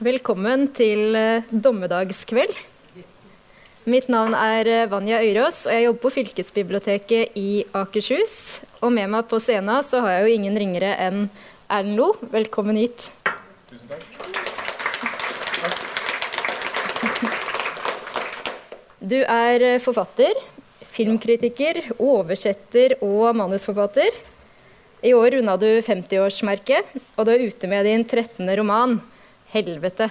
Velkommen til eh, dommedagskveld. Mitt navn er eh, Vanja Øyrås, og jeg jobber på fylkesbiblioteket i Akershus. Og med meg på scenen så har jeg jo ingen ringere enn Erlend Lo. Velkommen hit. Tusen takk. Du er eh, forfatter, filmkritiker, oversetter og manusforfatter. I år runda du 50-årsmerket, og du er ute med din 13. roman, 'Helvete'.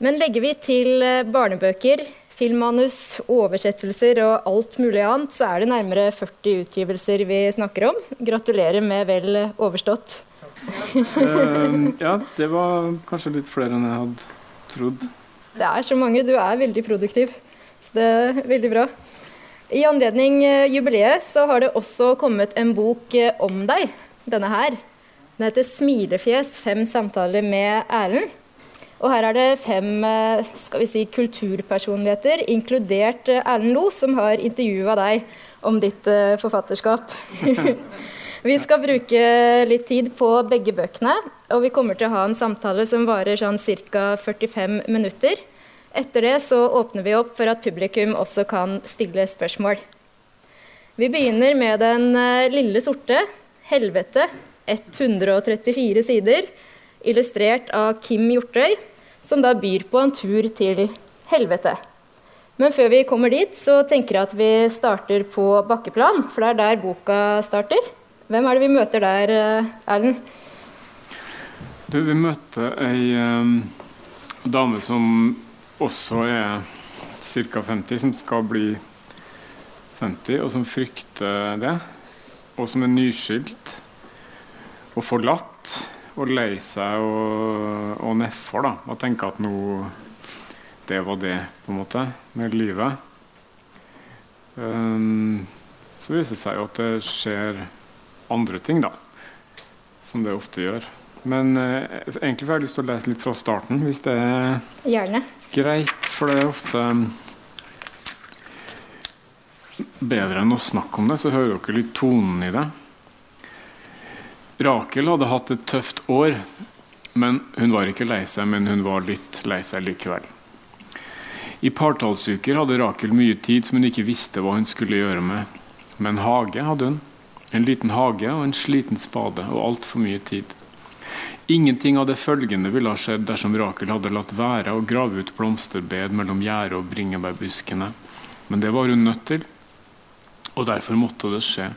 Men legger vi til eh, barnebøker, filmmanus, oversettelser og alt mulig annet, så er det nærmere 40 utgivelser vi snakker om. Gratulerer med vel overstått. uh, ja, det var kanskje litt flere enn jeg hadde trodd. Det er så mange. Du er veldig produktiv. Så det er veldig bra. I anledning eh, jubileet så har det også kommet en bok eh, om deg, denne her. Den heter 'Smilefjes fem samtaler med Erlend'. Og her er det fem eh, skal vi si, kulturpersonligheter, inkludert Erlend Lo, som har intervjua deg om ditt forfatterskap. vi skal bruke litt tid på begge bøkene, og vi kommer til å ha en samtale som varer sånn ca. 45 minutter. Etter det så åpner vi opp for at publikum også kan stille spørsmål. Vi begynner med den eh, lille sorte, 'Helvete', 134 sider, illustrert av Kim Hjortøy, som da byr på en tur til helvete. Men før vi kommer dit, så tenker jeg at vi starter på bakkeplan, for det er der boka starter. Hvem er det vi møter der, eh, Erlend? Du, vi møter ei um, dame som også er ca. 50, som skal bli 50, og som frykter det. Og som er nyskilt og forlatt og lei seg og, og nedfor. da, Og tenke at nå det var det, på en måte, med livet. Um, så viser det seg jo at det skjer andre ting, da. Som det ofte gjør. Men uh, egentlig får jeg lyst til å lese litt fra starten, hvis det er Gjerne greit, for det er ofte bedre enn å snakke om det, så hører dere litt tonen i det. Rakel hadde hatt et tøft år, men hun var ikke lei seg, men hun var litt lei seg likevel. I partallsuker hadde Rakel mye tid som hun ikke visste hva hun skulle gjøre med. Men hage hadde hun. En liten hage og en sliten spade og altfor mye tid. Ingenting av det følgende ville ha skjedd dersom Rakel hadde latt være å grave ut blomsterbed mellom gjerdet og bringebærbuskene. Men det var hun nødt til, og derfor måtte det skje.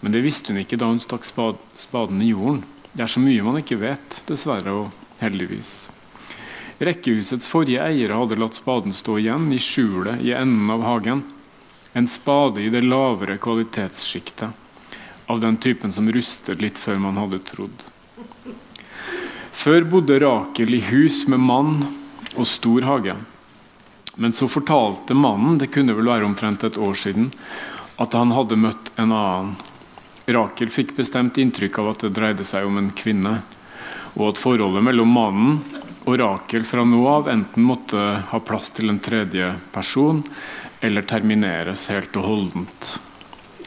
Men det visste hun ikke da hun stakk spaden i jorden. Det er så mye man ikke vet, dessverre og heldigvis. Rekkehusets forrige eiere hadde latt spaden stå igjen i skjulet i enden av hagen. En spade i det lavere kvalitetssjiktet, av den typen som ruster litt før man hadde trodd. Før bodde Rakel i hus med mann og stor hage. Men så fortalte mannen, det kunne vel være omtrent et år siden, at han hadde møtt en annen. Rakel fikk bestemt inntrykk av at det dreide seg om en kvinne, og at forholdet mellom mannen og Rakel fra nå av enten måtte ha plass til en tredje person, eller termineres helt og holdent.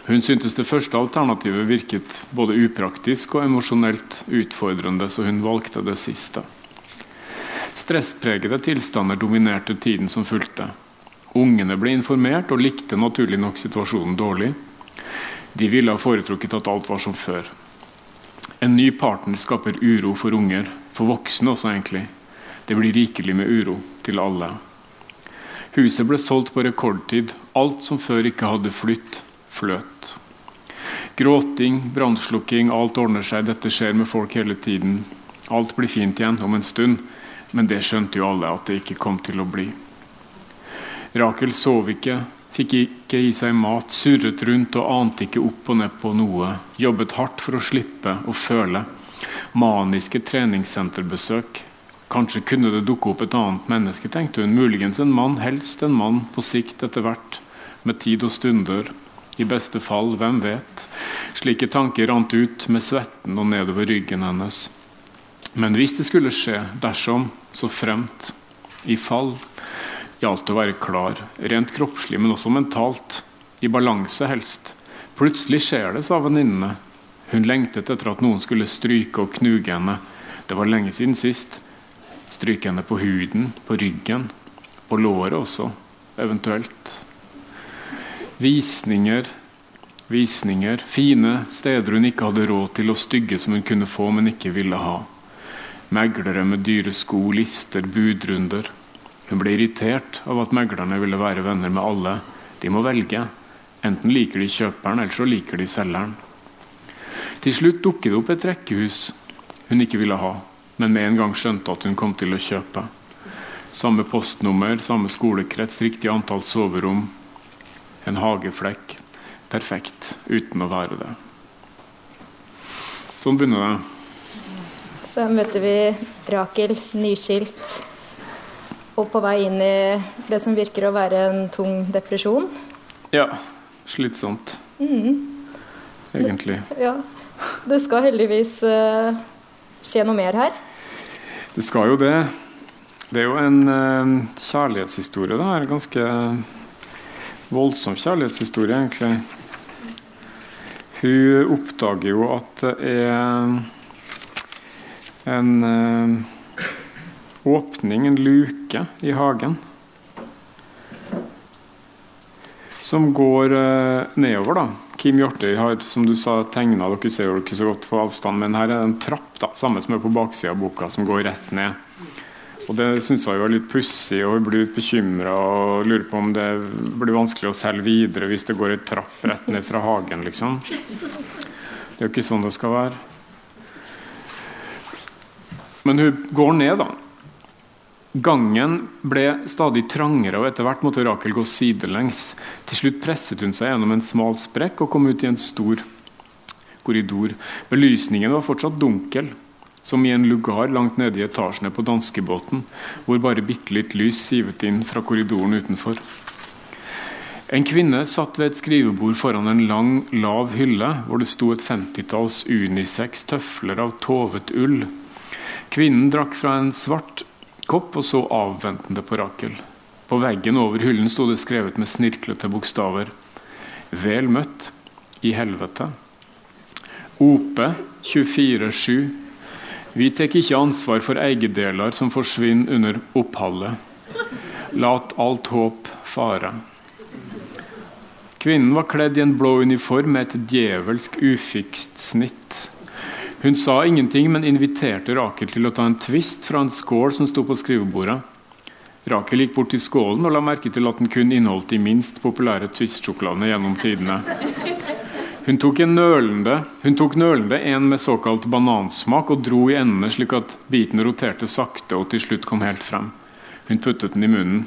Hun syntes det første alternativet virket både upraktisk og emosjonelt utfordrende, så hun valgte det siste. Stresspregede tilstander dominerte tiden som fulgte. Ungene ble informert og likte naturlig nok situasjonen dårlig. De ville ha foretrukket at alt var som før. En ny partner skaper uro for unger, for voksne også egentlig. Det blir rikelig med uro til alle. Huset ble solgt på rekordtid. Alt som før ikke hadde flytt, fløt. Gråting, brannslukking, alt ordner seg. Dette skjer med folk hele tiden. Alt blir fint igjen om en stund, men det skjønte jo alle at det ikke kom til å bli. Rakel sov ikke, fikk ikke i seg mat, surret rundt og ante ikke opp og ned på noe. Jobbet hardt for å slippe å føle. Maniske treningssenterbesøk. Kanskje kunne det dukke opp et annet menneske, tenkte hun. Muligens en mann, helst en mann, på sikt etter hvert. Med tid og stunder. I beste fall, hvem vet? Slike tanker rant ut med svetten og nedover ryggen hennes. Men hvis det skulle skje, dersom, så fremt, i fall, gjaldt å være klar, rent kroppslig, men også mentalt, i balanse helst. Plutselig skjer det, sa venninnene. Hun lengtet etter at noen skulle stryke og knuge henne. Det var lenge siden sist. Stryke henne på huden, på ryggen, på låret også, eventuelt. Visninger, visninger, fine steder hun ikke hadde råd til, og stygge som hun kunne få, men ikke ville ha. Meglere med dyre sko, lister, budrunder. Hun ble irritert av at meglerne ville være venner med alle. De må velge. Enten liker de kjøperen, eller så liker de selgeren. Til slutt dukket det opp et rekkehus hun ikke ville ha, men med en gang skjønte at hun kom til å kjøpe. Samme postnummer, samme skolekrets, riktig antall soverom. En hageflekk. Perfekt uten å være det. Sånn begynner det. Så møter vi Rakel, nyskilt, og på vei inn i det som virker å være en tung depresjon. Ja. Slitsomt. Mm. Egentlig. Ja. Det skal heldigvis uh, skje noe mer her. Det skal jo det. Det er jo en uh, kjærlighetshistorie. Det er en ganske voldsom kjærlighetshistorie, egentlig. Hun oppdager jo at det er en uh, åpning, en luke, i hagen. som går eh, nedover. da. Kim Hjortøy har som du sa, tegna Dere ser jo ikke så godt på avstand, men her er det en trapp da, samme som er på baksida av boka, som går rett ned. Og Det syns jeg var litt pussig, og jeg blir litt bekymra og lurer på om det blir vanskelig å selge videre hvis det går ei trapp rett ned fra hagen. liksom. Det er jo ikke sånn det skal være. Men hun går ned, da. Gangen ble stadig trangere, og etter hvert måtte Rakel gå sidelengs. Til slutt presset hun seg gjennom en smal sprekk og kom ut i en stor korridor. Belysningen var fortsatt dunkel, som i en lugar langt nede i etasjene på danskebåten, hvor bare bitte litt lys sivet inn fra korridoren utenfor. En kvinne satt ved et skrivebord foran en lang, lav hylle, hvor det sto et femtitalls unisex tøfler av tovet ull. Kvinnen drakk fra en svart kopp og så avventende på Rakel. På veggen over hyllen sto det skrevet med snirklete bokstaver. Vel møtt i helvete. Ope 24-7. Vi tar ikke ansvar for eiendeler som forsvinner under oppholdet. Lat alt håp fare. Kvinnen var kledd i en blå uniform med et djevelsk ufikst snitt. Hun sa ingenting, men inviterte Rakel til å ta en twist fra en skål som sto på skrivebordet. Rakel gikk bort til skålen og la merke til at den kun inneholdt de minst populære Twist-sjokoladene gjennom tidene. Hun tok, en nølende, hun tok nølende en med såkalt banansmak og dro i endene slik at biten roterte sakte og til slutt kom helt frem. Hun puttet den i munnen.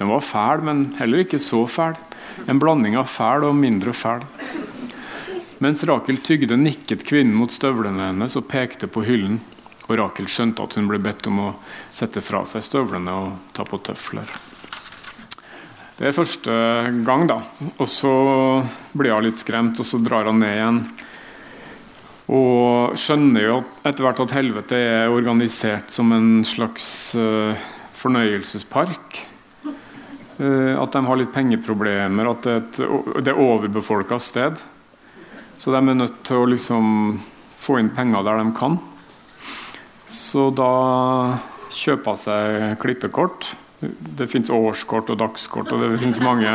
Den var fæl, men heller ikke så fæl. En blanding av fæl og mindre fæl. Mens Rakel tygde, nikket kvinnen mot støvlene hennes og pekte på hyllen. Og Rakel skjønte at hun ble bedt om å sette fra seg støvlene og ta på tøfler. Det er første gang, da. Og så blir hun litt skremt, og så drar han ned igjen. Og skjønner jo etter hvert at helvete er organisert som en slags uh, fornøyelsespark. Uh, at de har litt pengeproblemer, at det er et er overbefolka sted. Så de er nødt til å liksom få inn penger der de kan. Så da kjøper hun seg klippekort. Det fins årskort og dagskort, og det fins mange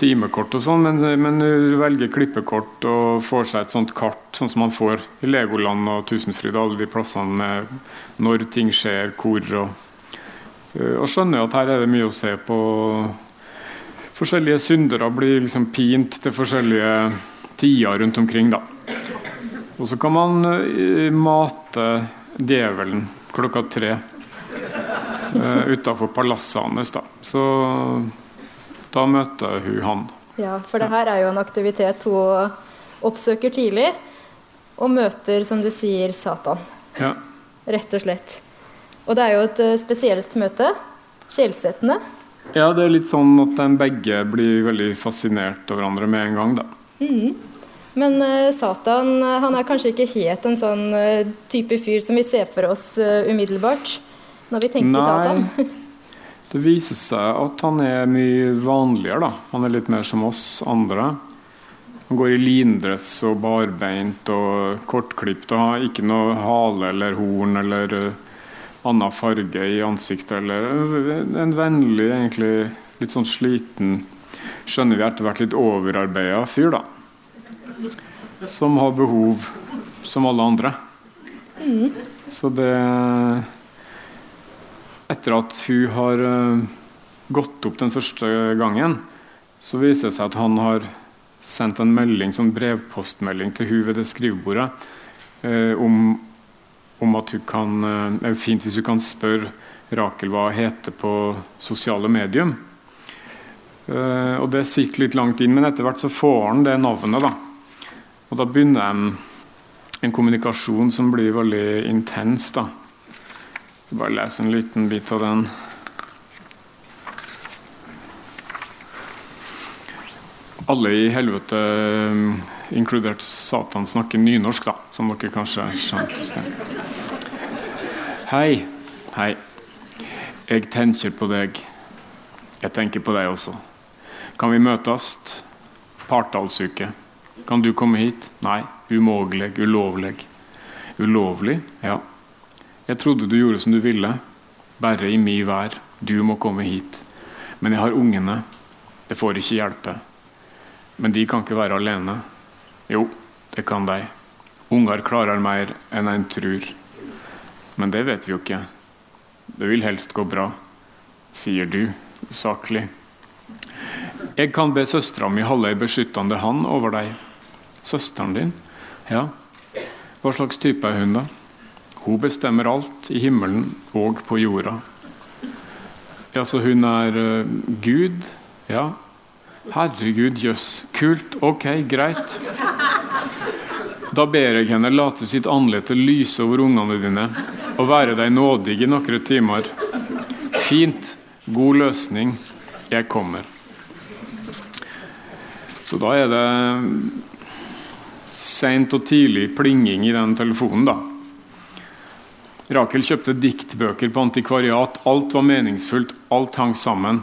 timekort og sånn, men, hun velger klippekort og får seg et sånt kart, sånn som man får i Legoland og Tusenfryd, alle de plassene med når ting skjer, hvor og Og skjønner at her er det mye å se på. Forskjellige syndere blir liksom pint til forskjellige tider rundt omkring. da. Og så kan man uh, mate djevelen klokka tre uh, utafor palasset hans. Da. Så da møter hun han. Ja, for det her er jo en aktivitet hun oppsøker tidlig, og møter, som du sier, Satan. Ja. Rett og slett. Og det er jo et uh, spesielt møte. Skjellsettende. Ja, det er litt sånn at de begge blir veldig fascinert av hverandre med en gang, da. Mm. Men uh, Satan han er kanskje ikke helt en sånn uh, type fyr som vi ser for oss uh, umiddelbart når vi tenker Nei, Satan. det viser seg at han er mye vanligere. da. Han er litt mer som oss andre. Han går i lindress og barbeint og kortklipt og har ikke noe hale eller horn eller annen farge i ansiktet. Eller en vennlig, egentlig litt sånn sliten, skjønner vi etter hvert litt overarbeida fyr, da. Som har behov som alle andre. Mm. Så det Etter at hun har uh, gått opp den første gangen, så viser det seg at han har sendt en melding, sånn brevpostmelding til hun ved det skrivebordet eh, om, om, at hun kan eh, Det er fint hvis hun kan spørre Rakel hva hun heter på sosiale medium. Eh, og Det sitter litt langt inn, men etter hvert så får han det navnet. da. Og Da begynner en, en kommunikasjon som blir veldig intens. da. Jeg bare lese en liten bit av den. alle i helvete, um, inkludert Satan, snakker nynorsk, da, som dere kanskje skjønte. Hei. Hei. Jeg tenker på deg. Jeg tenker på deg også. Kan vi møtes? Partallsuke. Kan du komme hit? Nei. Umågelig. Ulovlig. Ulovlig? Ja. Jeg trodde du gjorde som du ville. Bare i mi vær. Du må komme hit. Men jeg har ungene. Det får ikke hjelpe. Men de kan ikke være alene. Jo, det kan de. Unger klarer mer enn en tror. Men det vet vi jo ikke. Det vil helst gå bra, sier du saklig. Jeg kan be søstera mi holde ei beskyttende hand over deg. Søsteren din? Ja. Hva slags type er hun, da? Hun bestemmer alt i himmelen og på jorda. Ja, så hun er uh, Gud? Ja, Herregud, jøss. Kult. Ok, greit. Da ber jeg henne late sitt andlete lyse over ungene dine og være deg nådig i noen timer. Fint. God løsning. Jeg kommer. Så da er det seint og tidlig plinging i den telefonen, da. Rakel kjøpte diktbøker på antikvariat. Alt var meningsfullt. Alt hang sammen.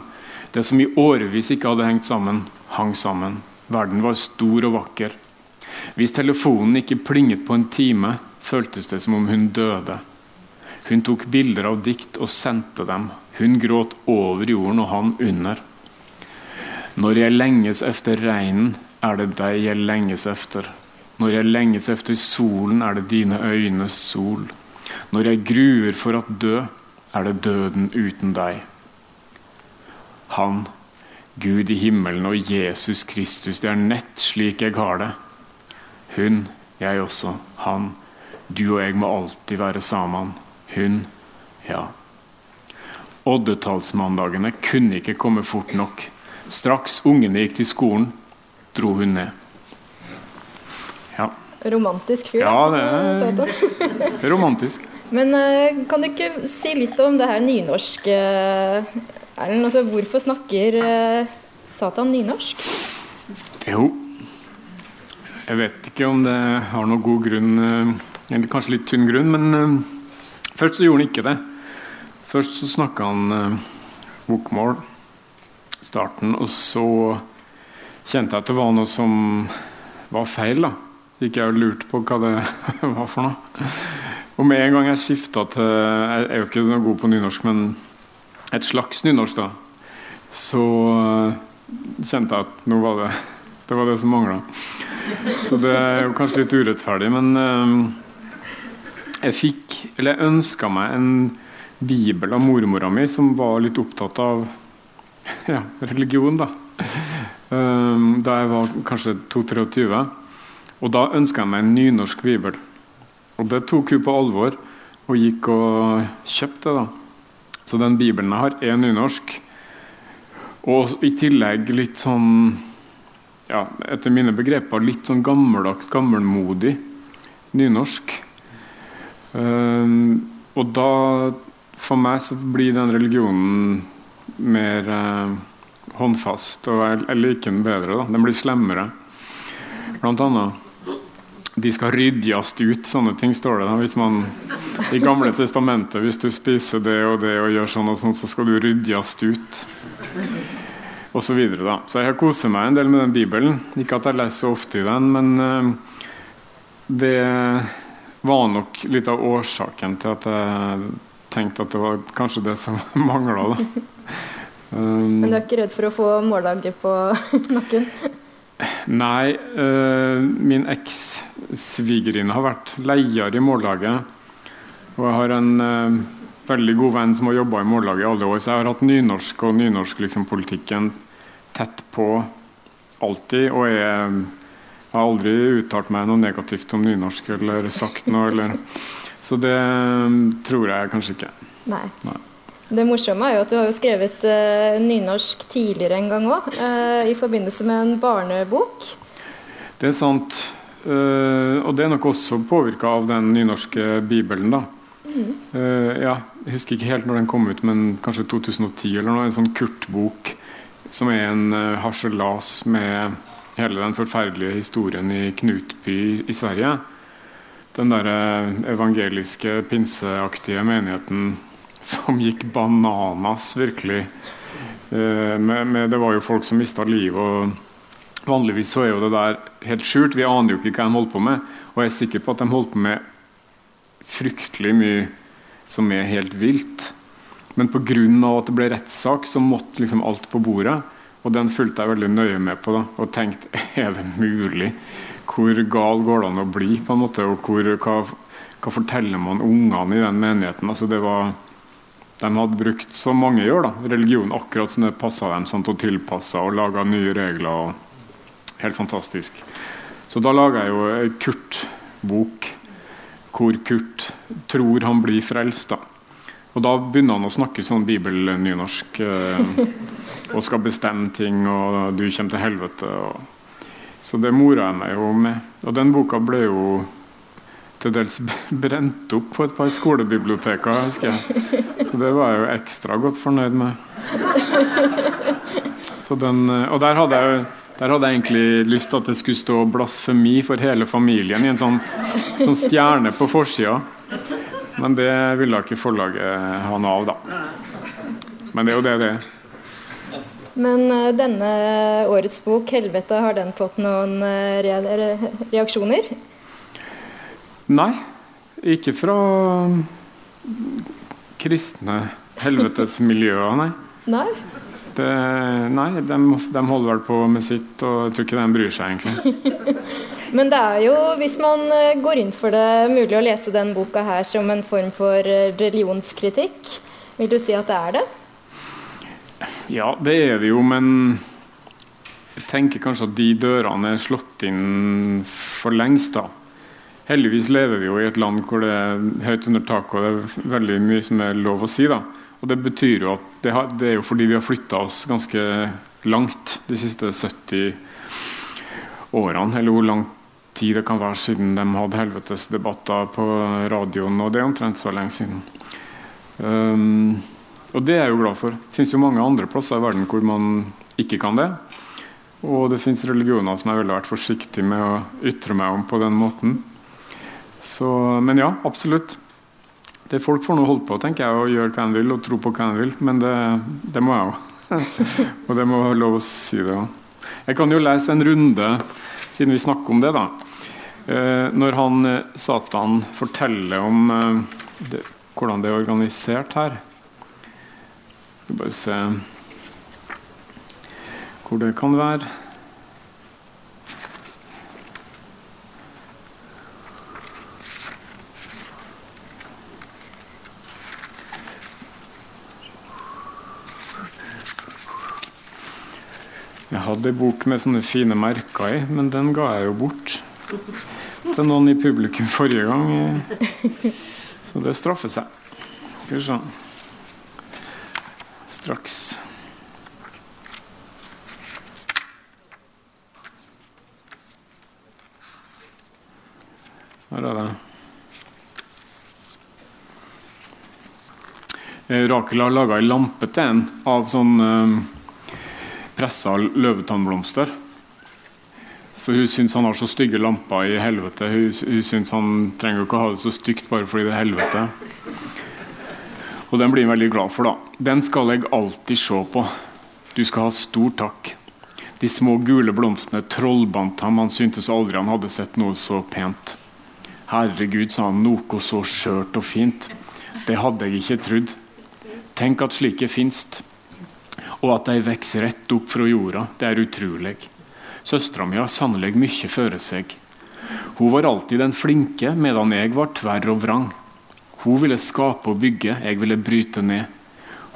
Det som i årevis ikke hadde hengt sammen, hang sammen. Verden var stor og vakker. Hvis telefonen ikke plinget på en time, føltes det som om hun døde. Hun tok bilder av dikt og sendte dem. Hun gråt over jorden og han under. Når jeg lenges efter regnen, er det deg jeg lenges efter. Når jeg lenges efter solen, er det dine øynes sol. Når jeg gruer for at dø, er det døden uten deg. Han, Gud i himmelen og Jesus Kristus. Det er nett slik jeg har det. Hun, jeg også. Han, du og jeg må alltid være sammen. Hun, ja. Oddetallsmandagene kunne ikke komme fort nok. Straks ungene gikk til skolen, dro hun ned. Romantisk fyr. Ja, det er romantisk. Men uh, kan du ikke si litt om det her nynorske Erlend, altså, hvorfor snakker uh, Satan nynorsk? Jo, jeg vet ikke om det har noen god grunn, eller kanskje litt tynn grunn, men først så gjorde han ikke det. Først så snakka han bokmål, starten, og så kjente jeg at det var noe som var feil. da. Gikk jeg og lurte på hva det var for noe. Og med en gang jeg skifta til Jeg er jo ikke noe god på nynorsk, men et slags nynorsk, da, så uh, kjente jeg at nå var det det var det som mangla. Så det er jo kanskje litt urettferdig, men uh, jeg fikk, eller jeg ønska meg en bibel av mormora mi som var litt opptatt av ja, religion, da. Um, da jeg var kanskje 2-23. Og da ønska jeg meg en nynorsk bibel. Og det tok hun på alvor, og gikk og kjøpte da. Så den bibelen jeg har, er nynorsk. Og i tillegg litt sånn ja, Etter mine begreper litt sånn gammeldags, gammelmodig nynorsk. Um, og da For meg så blir den religionen mer uh, håndfast, og jeg, jeg liker den bedre. da, Den blir slemmere. Blant annet de skal ryddes ut. Sånne ting står det da. Hvis man, I Gamle testamentet hvis du spiser det og det og gjør sånn og sånn, så skal du ryddes ut. og så videre. Da. Så jeg har koset meg en del med den Bibelen. Ikke at jeg leser så ofte i den, men uh, det var nok litt av årsaken til at jeg tenkte at det var kanskje det som mangla. Um, men du er ikke redd for å få mårdager på nakken? Nei. øh, min eks-svigerinne har vært leier i Mållaget. Og jeg har en øh, veldig god venn som har jobba i Mållaget i alle år, så jeg har hatt nynorsk og nynorskpolitikken liksom, tett på alltid. Og jeg har aldri uttalt meg noe negativt om nynorsk eller sagt noe. Eller, så det um, tror jeg kanskje ikke. Nei. Nei. Det morsomme er jo at du har jo skrevet uh, nynorsk tidligere en gang òg, eh, i forbindelse med en barnebok. Det er sant. Uh, og det er nok også påvirka av den nynorske bibelen, da. Mm. ja, jeg husker ikke helt når den kom ut, men kanskje 2010 eller noe. En sånn Kurt-bok som er en harselas med hele den forferdelige historien i Knutby i Sverige. Den der evangeliske, pinseaktige menigheten som gikk bananas, virkelig. Men med, med, det var jo folk som mista livet. og Vanligvis så er jo det der helt skjult. Vi aner jo ikke hva de holdt på med. Og jeg er sikker på at de holdt på med fryktelig mye som er helt vilt. Men pga. at det ble rettssak, så måtte liksom alt på bordet. Og den fulgte jeg veldig nøye med på. da, Og tenkte er det mulig? Hvor gal går det an å bli? på en måte, Og hvor, hva, hva forteller man ungene i den menigheten? altså det var de hadde brukt, som mange gjør, da, religion akkurat som det passa dem. Sant, og tilpassa og laga nye regler. Og, helt fantastisk. Så da laga jeg jo ei Kurt-bok hvor Kurt tror han blir frelst. da. Og da begynner han å snakke sånn bibelnynorsk eh, og skal bestemme ting, og du kommer til helvete. Og. Så det mora jeg meg jo med. Og den boka ble jo til dels brent opp på et par skolebiblioteker. husker jeg. Så det var jeg jo ekstra godt fornøyd med. Den, og der hadde, jeg, der hadde, jeg, egentlig lyst til at det skulle stå 'blasfemi for hele familien' i en sånn, sånn stjerne på forsida. Men det ville ikke forlaget ha noe av, da. Men det er jo det det er. Men uh, denne årets bok, 'Helvete', har den fått noen uh, re reaksjoner? Nei, ikke fra kristne helvetesmiljøer, nei. Nei? Det, nei, de, de, holder vel på med sitt, og jeg tror ikke de bryr seg egentlig. Men det er jo, hvis man eh, går inn for det, mulig å lese den boka her som en form for eh, religionskritikk. Vil du si at det er det? Ja, det er det jo, men jeg tenker kanskje at de dørene er slått inn for lengst. da. Heldigvis lever vi jo i et land hvor det er høyt under taket og det er veldig mye som er lov å si. da. Og Det betyr jo at det, har, det er jo fordi vi har flytta oss ganske langt de siste 70 årene. Eller hvor lang tid det kan være siden de hadde helvetesdebatter på radioen. Og det er omtrent så lenge siden. Um, og det er jeg jo glad for. Det finnes jo mange andre plasser i verden hvor man ikke kan det. Og det finnes religioner som jeg ville vært forsiktig med å ytre meg om på den måten. Så, men ja, absolutt. Det Folk får nå holde på tenker jeg, og gjøre hva de vil og tro på hva de vil, men det, det må jeg òg. og det må være lov å si det òg. Jeg kan jo lese en runde, siden vi snakker om det. da. Eh, når han eh, Satan forteller om eh, det, hvordan det er organisert her Skal bare se hvor det kan være. Hadde ei bok med sånne fine merker i, men den ga jeg jo bort til noen i publikum forrige gang. Så det straffer seg. Skal vi se Straks. Her er det. Rakel har laga ei lampe til en av sånn eh, pressa løvetannblomster. For hun syns han har så stygge lamper i helvete. Hun, hun syns han trenger ikke å ha det så stygt bare fordi det er helvete. Og den blir han veldig glad for, da. Den skal jeg alltid se på. Du skal ha stor takk. De små gule blomstene trollbandt ham, han syntes aldri han hadde sett noe så pent. Herregud, sa han, noe så skjørt og fint. Det hadde jeg ikke trodd. Tenk at slike finst. Og at de vokser rett opp fra jorda, det er utrolig. Søstera mi har sannelig mye føre seg. Hun var alltid den flinke, medan jeg var tverr og vrang. Hun ville skape og bygge, jeg ville bryte ned.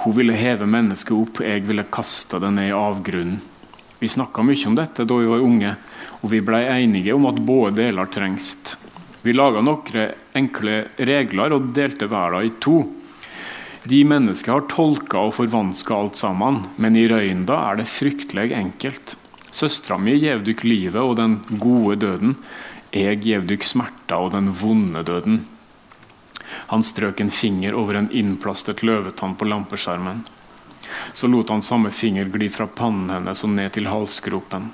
Hun ville heve mennesket opp, jeg ville kaste det ned i avgrunnen. Vi snakka mye om dette da vi var unge, og vi blei enige om at både deler trengs. Vi laga noen enkle regler og delte verden i to. De mennesker har tolka og forvanska alt sammen, men i røynda er det fryktelig enkelt. Søstera mi gjev dykk livet og den gode døden. Jeg gjev dykk smerta og den vonde døden. Han strøk en finger over en innplastet løvetann på lampeskjermen. Så lot han samme finger gli fra pannen hennes og ned til halsgropen.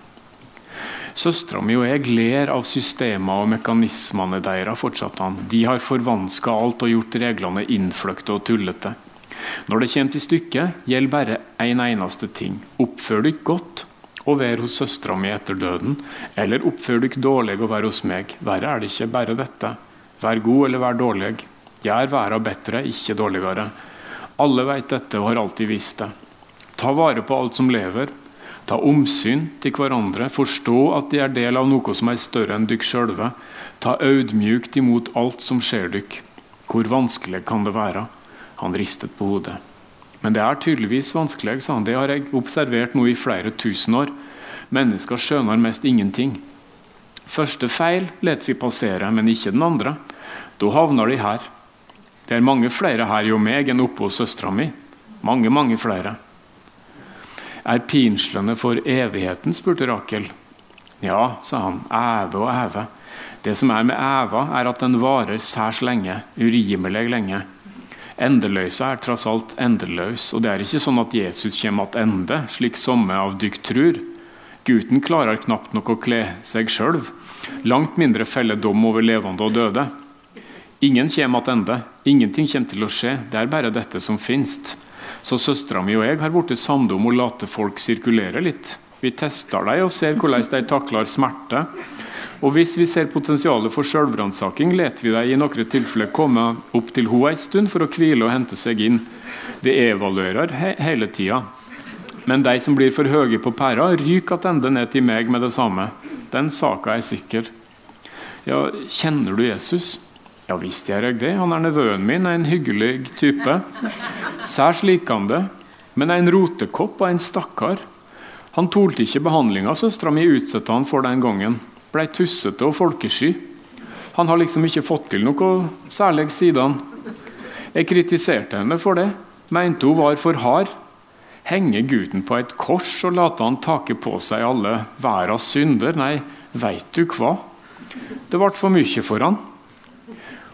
Søstera mi og jeg ler av systemene og mekanismene deres, fortsatte han. De har forvanska alt og gjort reglene innfløkte og tullete. Når det kommer til stykket, gjelder bare én en eneste ting. Oppfør dere godt og vær hos søstera mi etter døden, eller oppfør dere dårlig og vær hos meg. Verre er det ikke bare dette. Vær god eller vær dårlig. Gjør verden bedre, ikke dårligere. Alle vet dette og har alltid visst det. Ta vare på alt som lever. Ta omsyn til hverandre. Forstå at de er del av noe som er større enn dykk sjølve. Ta audmjukt imot alt som skjer dykk. Hvor vanskelig kan det være? Han ristet på hodet. Men det er tydeligvis vanskelig, sa han. Det har jeg observert nå i flere tusen år. Mennesker skjønner mest ingenting. Første feil lar vi passere, men ikke den andre. Da havner de her. Det er mange flere her jo meg enn oppe hos søstera mi. Mange, mange flere. Er pinslene for evigheten? spurte Rakel. Ja, sa han. Æve og æve. Det som er med æva, er at den varer særs lenge. Urimelig lenge. Endeløysa er tross alt endeløs, og det er ikke sånn at Jesus kommer ende, slik somme av dykk trur. Gutten klarer knapt nok å kle seg sjøl, langt mindre felle dom over levende og døde. Ingen kommer tilbake. Ingenting kommer til å skje. Det er bare dette som finnes. Så søstera mi og jeg har blitt samde om å late folk sirkulere litt. Vi tester dem og ser hvordan de takler smerte. Og hvis vi ser potensialet for selvransaking, leter vi dem i noen tilfeller komme opp til henne en stund for å hvile og hente seg inn. Vi evaluerer he hele tida. Men de som blir for høye på pæra, ryker tilbake ned til meg med det samme. Den saka er sikker. Ja, kjenner du Jesus? Ja visst gjør jeg det. Han er nevøen min, en hyggelig type. Særs likende, men en rotekopp og en stakkar. Han tålte ikke behandlinga søstera mi utsatte han for den gangen. Blei tussete og folkesky. Han har liksom ikke fått til noe særlig siden. Jeg kritiserte henne for det. Mente hun var for hard. Henge gutten på et kors og late han take på seg alle verdens synder? Nei, veit du hva? Det ble for mye for han.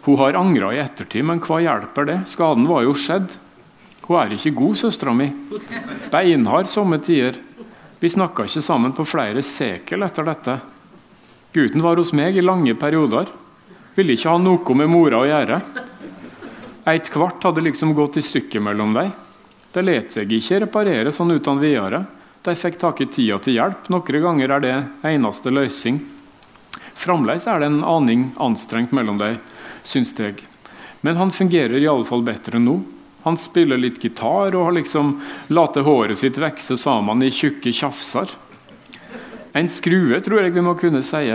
Hun har angra i ettertid, men hva hjelper det? Skaden var jo skjedd. Hun er ikke god, søstera mi. Beinhard somme tider. Vi snakka ikke sammen på flere sekel etter dette. Gutten var hos meg i lange perioder. Ville ikke ha noe med mora å gjøre. Et kvart hadde liksom gått i stykket mellom dem. Det let seg ikke reparere sånn uten videre. De fikk tak i tida til hjelp. Noen ganger er det eneste løsning. Fremdeles er det en aning anstrengt mellom dem syns jeg. Men han fungerer i alle fall bedre nå. Han spiller litt gitar og har liksom latt håret sitt vokse sammen i tjukke tjafser. En skrue, tror jeg vi må kunne si.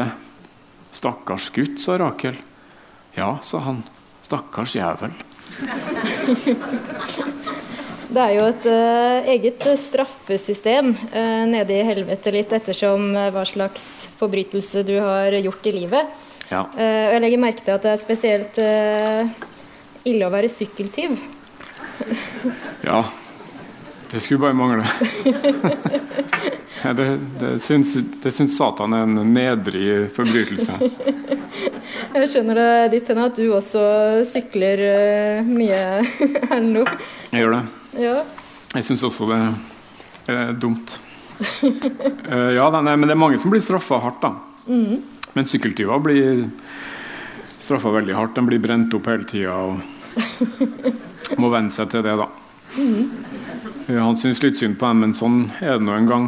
Stakkars gutt, sa Rakel. Ja, sa han. Stakkars jævel. Det er jo et uh, eget straffesystem uh, nede i helvete litt ettersom uh, hva slags forbrytelse du har gjort i livet. Ja. Uh, jeg legger merke til at det er spesielt uh, ille å være sykkeltyv. ja. Det skulle bare mangle. ja, det, det, syns, det, syns, Satan er en nedrig forbrytelse. jeg skjønner det ditt hen at du også sykler uh, mye her nå. Jeg gjør det. Ja. Jeg syns også det er dumt. ja, nei, men det er mange som blir straffa hardt, da. Mm. Men sykkeltyver blir straffa veldig hardt. De blir brent opp hele tida og må venne seg til det, da. Han syns litt synd på dem, men sånn er det nå en gang.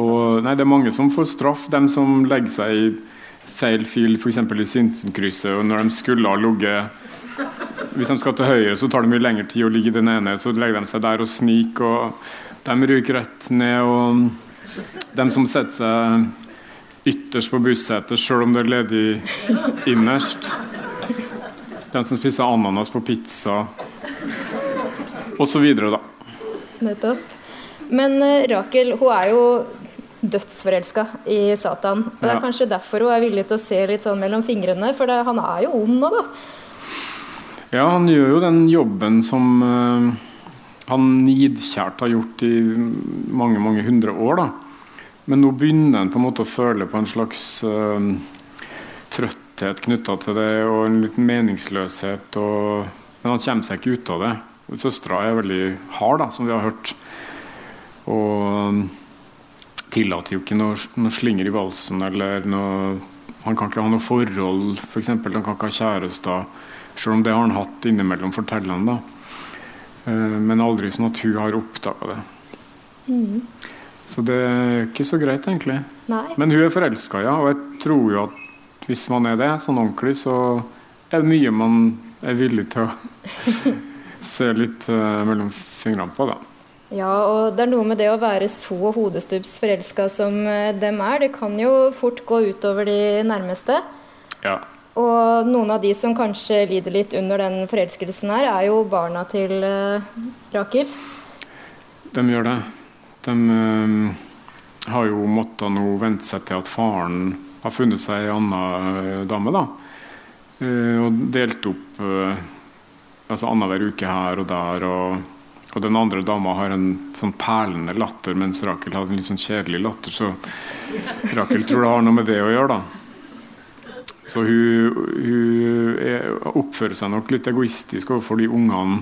Og, nei, det er mange som får straff, dem som legger seg i feil fil, f.eks. i Sinsenkrysset, og når de skulle ha ligget Hvis de skal til høyre, så tar det mye lengre tid å ligge i den ene, så legger de seg der og sniker, og de ryker rett ned. Og de som setter seg ytterst på bussetet, sjøl om det er ledig innerst. Den som spiser ananas på pizza, osv. da. Nettopp. Men uh, Rakel hun er jo dødsforelska i Satan. Og Det er kanskje derfor hun er villig til å se litt sånn mellom fingrene, for det, han er jo ond nå, da. Ja, han gjør jo den jobben som uh, han nidkjært har gjort i mange, mange hundre år. da. Men nå begynner han på en måte å føle på en slags uh, trøtthet knytta til det, og en liten meningsløshet. Og, men han kommer seg ikke ut av det. Søstera er veldig hard, da, som vi har hørt. Og tillater jo ikke noe, noe slinger i valsen eller noe Han kan ikke ha noe forhold, f.eks. Han kan ikke ha kjærester. Selv om det har han hatt innimellom, forteller han da. Uh, Men aldri sånn at hun har oppdaga det. Så det er ikke så greit, egentlig. Nei. Men hun er forelska, ja. Og jeg tror jo at hvis man er det, sånn ordentlig, så er det mye man er villig til å se litt uh, mellom fingrene på, da. Ja, og det er noe med det å være så hodestups forelska som eh, dem er. Det kan jo fort gå utover de nærmeste. Ja. Og noen av de som kanskje lider litt under den forelskelsen her, er jo barna til uh, Rakel. De gjør det. De eh, har jo måttet nå vente seg til at faren har funnet seg ei anna eh, dame, da. Eh, og delt opp altså annenhver uke her og der. Og, og den andre dama har en sånn perlende latter, mens Rakel har en litt sånn kjedelig latter. Så Rakel tror det har noe med det å gjøre, da. Så hun, hun er, oppfører seg nok litt egoistisk overfor de ungene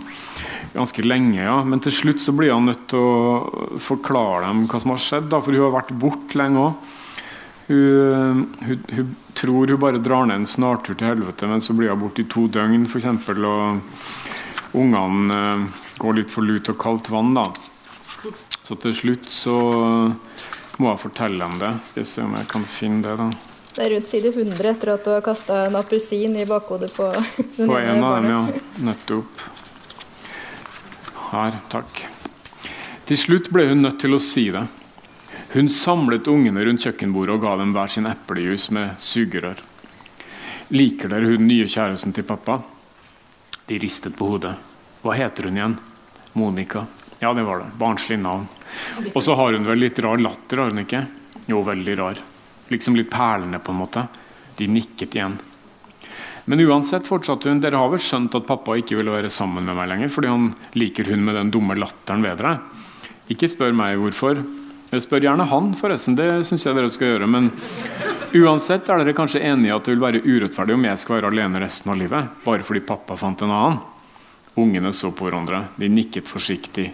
ganske lenge. ja. Men til slutt så blir han nødt til å forklare dem hva som har skjedd. da, For hun har vært borte lenge òg. Hun, hun, hun tror hun bare drar ned en snartur til helvete, men så blir hun borte i to døgn f.eks. Og ungene eh, går litt for lut og kaldt vann. da. Så til slutt så må jeg fortelle dem det. Skal jeg se om jeg kan finne det. da. Det er rundt side 100 etter at du har kasta en appelsin i bakhodet på På en av dem, ja. Nettopp. Her, takk. Til slutt ble hun nødt til å si det. Hun samlet ungene rundt kjøkkenbordet og ga dem hver sin eplejus med sugerør. Liker dere hun nye kjæresten til pappa? De ristet på hodet. Hva heter hun igjen? Monica. Ja, det var det. Barnslig navn. Og så har hun vel litt rar latter, har hun ikke? Jo, veldig rar. Liksom litt perlende, på en måte. De nikket igjen. Men uansett, fortsatte hun, dere har vel skjønt at pappa ikke ville være sammen med meg lenger fordi han liker hun med den dumme latteren ved dere? Ikke spør meg hvorfor. Jeg spør gjerne han, forresten. Det syns jeg dere skal gjøre. Men uansett er dere kanskje enige at det vil være urettferdig om jeg skal være alene resten av livet, bare fordi pappa fant en annen? Ungene så på hverandre. De nikket forsiktig.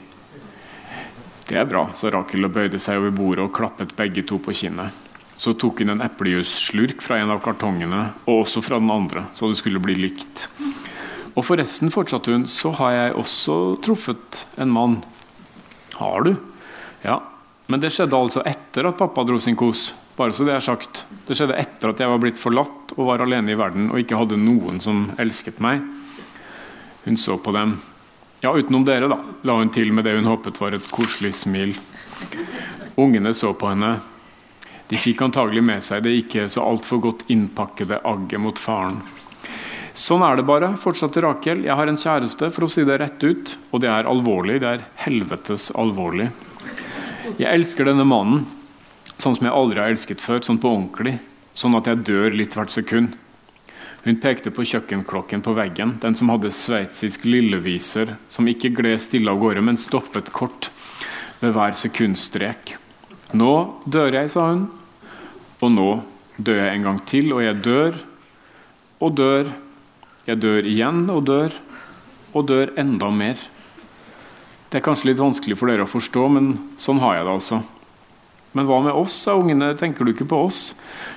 Det er bra, sa Rakel og bøyde seg over bordet og klappet begge to på kinnet. Så tok hun en eplejusslurk fra en av kartongene, og også fra den andre, så det skulle bli likt. Og forresten, fortsatte hun, så har jeg også truffet en mann. Har du? Ja. Men det skjedde altså etter at pappa dro sin kos. Bare så det er sagt. Det skjedde etter at jeg var blitt forlatt og var alene i verden og ikke hadde noen som elsket meg. Hun så på dem. Ja, utenom dere, da, la hun til med det hun håpet var et koselig smil. Ungene så på henne. De fikk antagelig med seg det ikke så altfor godt innpakkede agget mot faren. Sånn er det bare, fortsatte Rakel. Jeg har en kjæreste, for å si det rett ut. Og det er alvorlig. Det er helvetes alvorlig. Jeg elsker denne mannen sånn som jeg aldri har elsket før, sånn på ordentlig. Sånn at jeg dør litt hvert sekund. Hun pekte på kjøkkenklokken på veggen, den som hadde sveitsisk lilleviser, som ikke gled stille av gårde, men stoppet kort ved hver sekundstrek. Nå dør jeg, sa hun. Og nå dør jeg en gang til, og jeg dør og dør. Jeg dør igjen og dør, og dør enda mer. Det er kanskje litt vanskelig for dere å forstå, men sånn har jeg det altså. Men hva med oss, sa ungene, tenker du ikke på oss?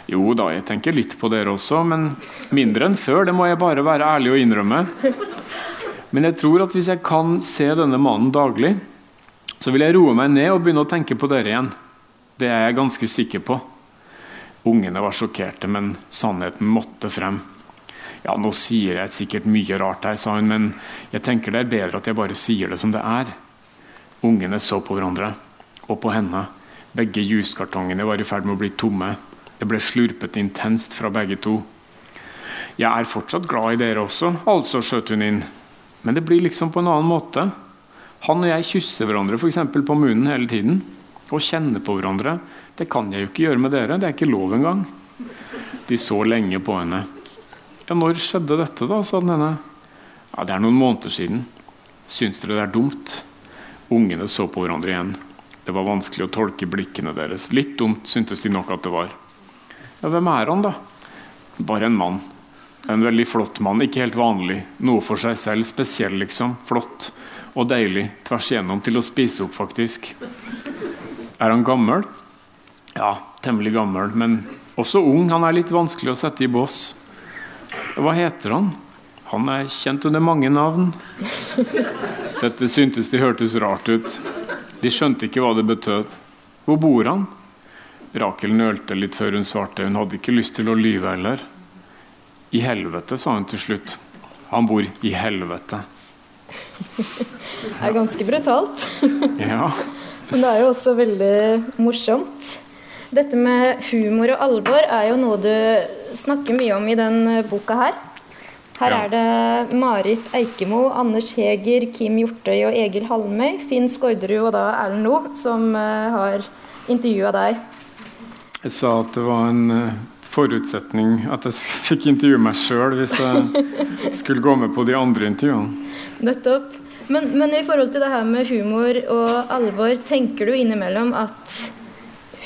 Jo da, jeg tenker litt på dere også, men mindre enn før, det må jeg bare være ærlig og innrømme. Men jeg tror at hvis jeg kan se denne mannen daglig, Så vil jeg roe meg ned og begynne å tenke på dere igjen. Det er jeg ganske sikker på. Ungene var sjokkerte, men sannheten måtte frem. Ja, nå sier jeg sikkert mye rart her, sa hun, men jeg tenker det er bedre at jeg bare sier det som det er. Ungene så på hverandre, og på henne. Begge juskartongene var i ferd med å bli tomme. Det ble slurpet intenst fra begge to. Jeg er fortsatt glad i dere også, altså, skjøt hun inn. Men det blir liksom på en annen måte. Han og jeg kysser hverandre f.eks. på munnen hele tiden. Og kjenne på hverandre. Det kan jeg jo ikke gjøre med dere. Det er ikke lov engang. De så lenge på henne. Ja, når skjedde dette, da? sa den ene. Ja, Det er noen måneder siden. Syns dere det er dumt? Ungene så på hverandre igjen. Det var vanskelig å tolke blikkene deres. Litt dumt syntes de nok at det var. Ja, Hvem er han, da? Bare en mann. En veldig flott mann. Ikke helt vanlig. Noe for seg selv. Spesiell, liksom. Flott og deilig. Tvers igjennom til å spise opp, faktisk. Er han gammel? Ja, temmelig gammel. Men også ung. Han er litt vanskelig å sette i bås. Hva heter han? Han er kjent under mange navn. Dette syntes de hørtes rart ut. De skjønte ikke hva det betød. Hvor bor han? Rakel nølte litt før hun svarte. Hun hadde ikke lyst til å lyve heller. I helvete, sa hun til slutt. Han bor i helvete. Det er ganske brutalt. Ja. Men det er jo også veldig morsomt. Dette med humor og alvor er jo noe du snakker mye om i den boka her. Her Ja. er det Marit Eikemo, Anders Heger, Kim Hjortøy og Egil Halmøy, Finn Skårderud og da Erlend Loe som eh, har intervjua deg. Jeg sa at det var en eh, forutsetning at jeg fikk intervjue meg sjøl hvis jeg skulle gå med på de andre intervjuene. Nettopp. Men, men i forhold til det her med humor og alvor, tenker du innimellom at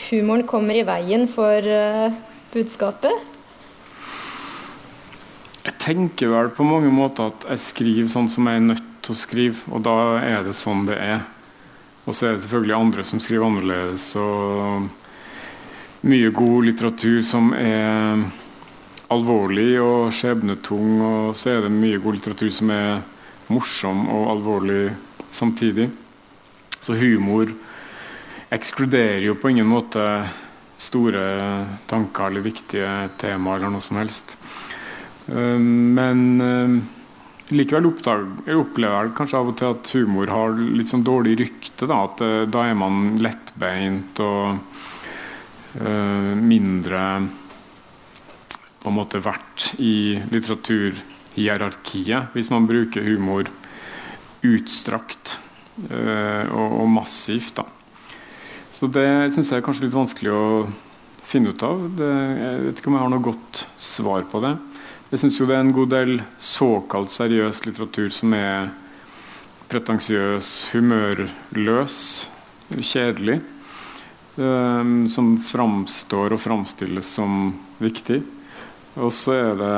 humoren kommer i veien for uh, budskapet? Jeg tenker vel på mange måter at jeg skriver sånn som jeg er nødt til å skrive, og da er det sånn det er. Og så er det selvfølgelig andre som skriver annerledes, og mye god litteratur som er alvorlig og skjebnetung, og så er det mye god litteratur som er morsom og alvorlig samtidig. Så humor ekskluderer jo på ingen måte store tanker eller viktige temaer eller noe som helst. Eh, Men eh, likevel oppdag, opplever jeg kanskje av og til at humor har litt sånn dårlig rykte. Da, at eh, da er man lettbeint og eh, mindre på en måte verdt i litteraturhierarkiet hvis man bruker humor utstrakt eh, og, og massivt. da. Så det syns jeg er kanskje litt vanskelig å finne ut av. Det, jeg vet ikke om jeg har noe godt svar på det. Jeg syns jo det er en god del såkalt seriøs litteratur som er pretensiøs, humørløs, kjedelig. Um, som framstår og framstilles som viktig. Og så er det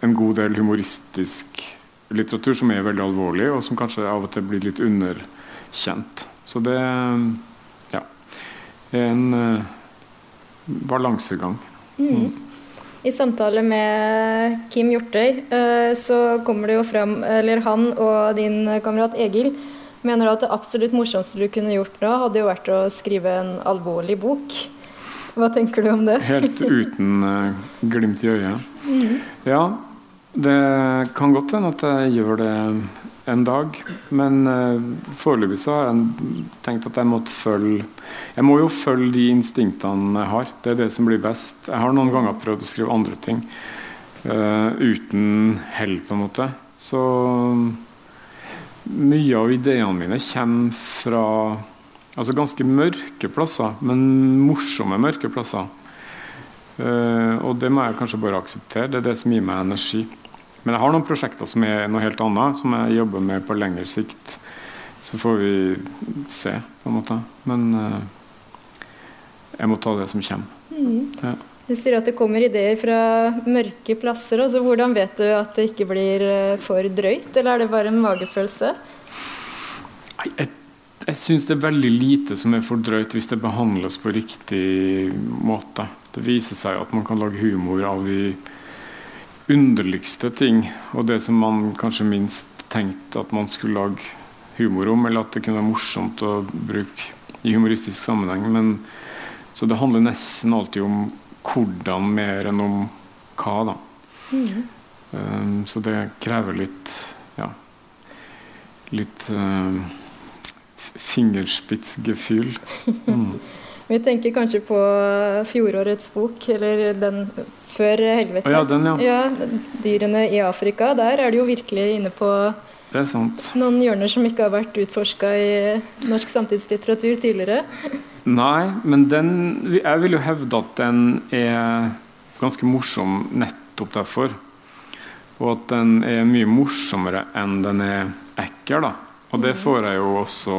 en god del humoristisk litteratur som er veldig alvorlig, og som kanskje av og til blir litt underkjent. Så det ja, er en uh, balansegang. I samtale med Kim Hjortøy uh, så kommer det jo fram, eller han og din kamerat Egil mener at det absolutt morsomste du kunne gjort nå, hadde jo vært å skrive en alvorlig bok. Hva tenker du om det? Helt uten uh, glimt i øyet. Ja, det kan godt hende at jeg gjør det en dag. Men uh, foreløpig så har jeg tenkt at jeg måtte følge Jeg må jo følge de instinktene jeg har. Det er det som blir best. Jeg har noen ganger prøvd å skrive andre ting uh, uten hell, på en måte. Så mye av ideene mine kommer fra altså ganske mørke plasser, men morsomme mørke plasser. Uh, og det må jeg kanskje bare akseptere. Det er det som gir meg energi. Men jeg har noen prosjekter som er noe helt annet, som jeg jobber med på lengre sikt. Så får vi se, på en måte. Men uh, jeg må ta det som kommer. Ja. Du sier at det kommer ideer fra mørke plasser. Også. Hvordan vet du at det ikke blir eh, for drøyt, eller er det bare en magefølelse? Nei, Jeg, jeg syns det er veldig lite som er for drøyt hvis det behandles på riktig måte. Det viser seg at man kan lage humor av de underligste ting, og det som man kanskje minst tenkte at man skulle lage humor om, eller at det kunne være morsomt å bruke i humoristisk sammenheng. Men, så det handler nesten alltid om hvordan mer enn om hva, da. Mm. Um, så det krever litt ja, litt uh, fingerspitzgefühl. Mm. Vi tenker kanskje på fjorårets bok, eller den før helvete. ja, den, ja. ja. Dyrene i Afrika. Der er det jo virkelig inne på det sant. noen hjørner som ikke har vært utforska i norsk samtidslitteratur tidligere. Nei, men den Jeg vil jo hevde at den er ganske morsom nettopp derfor. Og at den er mye morsommere enn den er ekkel. da. Og det får jeg jo også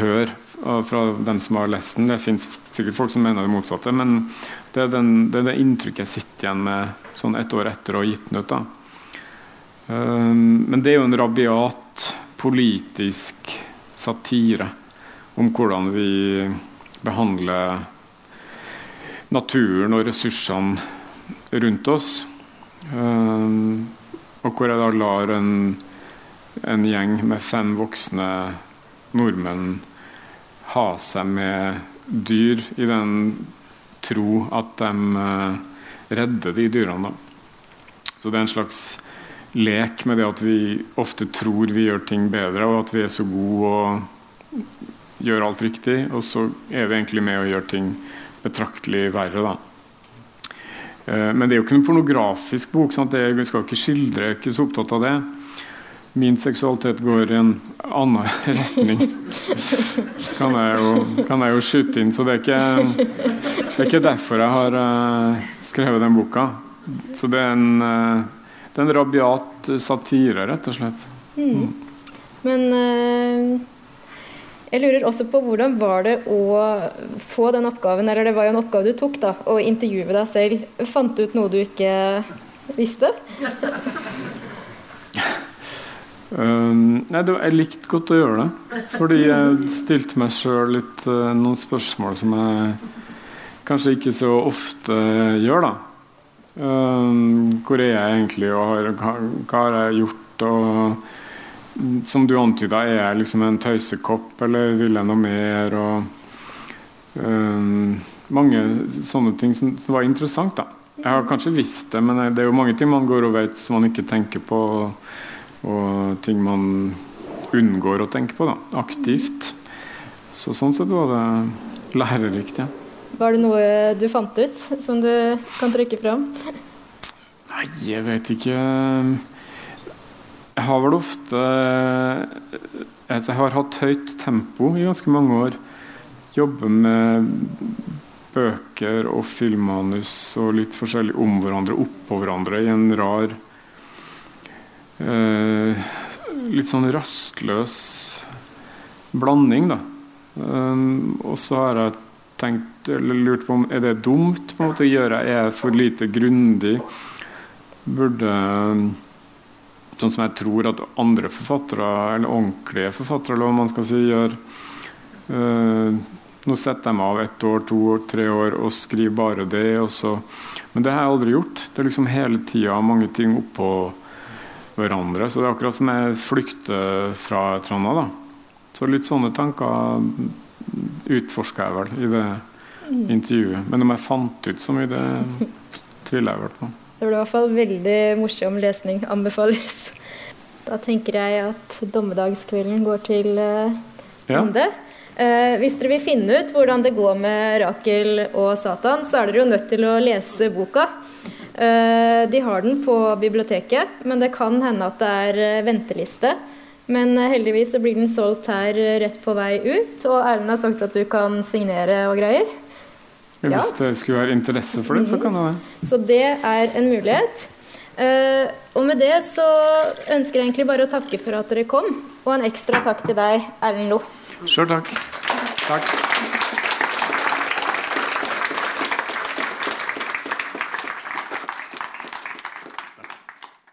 høre fra dem som har lest den. Det fins sikkert folk som mener det motsatte, men det er, den, det, er det inntrykket jeg sitter igjen med sånn ett år etter å ha gitt den ut. Um, men det er jo en rabiat politisk satire om hvordan vi behandler naturen og ressursene rundt oss. Um, og hvor jeg da lar en, en gjeng med fem voksne nordmenn ha seg med dyr i den tro at de uh, redder de dyrene. Så det er en slags lek med det at vi ofte tror vi gjør ting bedre, og at vi er så gode og gjør alt riktig, og så er vi egentlig med å gjøre ting betraktelig verre. da. Uh, men det er jo ikke en pornografisk bok. Sant? Jeg skal ikke skildre, jeg er ikke så opptatt av det min seksualitet går i en annen retning. Kan jeg jo, kan jeg jo skyte inn. Så det er ikke, det er ikke derfor jeg har uh, skrevet den boka. Så det er en, uh, det er en rabiat satire, rett og slett. Mm. Men uh, jeg lurer også på hvordan var det å få den oppgaven, eller det var jo en oppgave du tok, da, å intervjue deg selv. Fant du ut noe du ikke visste? Um, nei, det, Jeg likte godt å gjøre det. Fordi jeg stilte meg sjøl litt uh, noen spørsmål som jeg kanskje ikke så ofte gjør. da. Um, hvor er jeg egentlig, og hva, hva, har jeg gjort? Og som du antyda, er jeg liksom en tøysekopp, eller vil jeg noe mer? Og um, mange sånne ting som, som var interessant. da. Jeg har kanskje visst det, men det er jo mange ting man går og vet som man ikke tenker på. Og, og ting man unngår å tenke på da, aktivt. Så sånn sett var det lærerikt. ja. Var det noe du fant ut som du kan trekke fram? Nei, jeg vet ikke. Jeg har vel ofte Jeg har hatt høyt tempo i ganske mange år. Jobbe med bøker og filmmanus og litt forskjellig om hverandre, oppå hverandre, i en rar eh, litt sånn rastløs blanding, da. Um, og så har jeg tenkt eller lurt på om er det dumt på en måte å gjøre. Er jeg for lite grundig? Burde Sånn som jeg tror at andre forfattere, eller ordentlige forfattere, eller hva man skal si, gjør. Uh, nå setter jeg meg av ett år, to år, tre år og skriver bare det. Også. Men det har jeg aldri gjort. Det er liksom hele tida mange ting oppå hverandre. Så det er akkurat som jeg flykter fra et eller. Så litt sånne tanker utforska jeg vel i det intervjuet. Men om jeg fant ut så mye, det tviler jeg vel på. Det ble i hvert fall veldig morsom lesning. Anbefales. Da tenker jeg at dommedagskvelden går til uh, ende. Ja. Eh, hvis dere vil finne ut hvordan det går med Rakel og Satan, så er dere jo nødt til å lese boka. Eh, de har den på biblioteket, men det kan hende at det er eh, venteliste. Men eh, heldigvis så blir den solgt her rett på vei ut, og Erlend har sagt at du kan signere og greier. Ja. Hvis det skulle være interesse for det, så kan det det. Mhm. Så det er en mulighet. og med det så ønsker jeg egentlig bare å takke for at dere kom, og en ekstra takk til deg, Erlend Lo. Sjøl takk. Takk.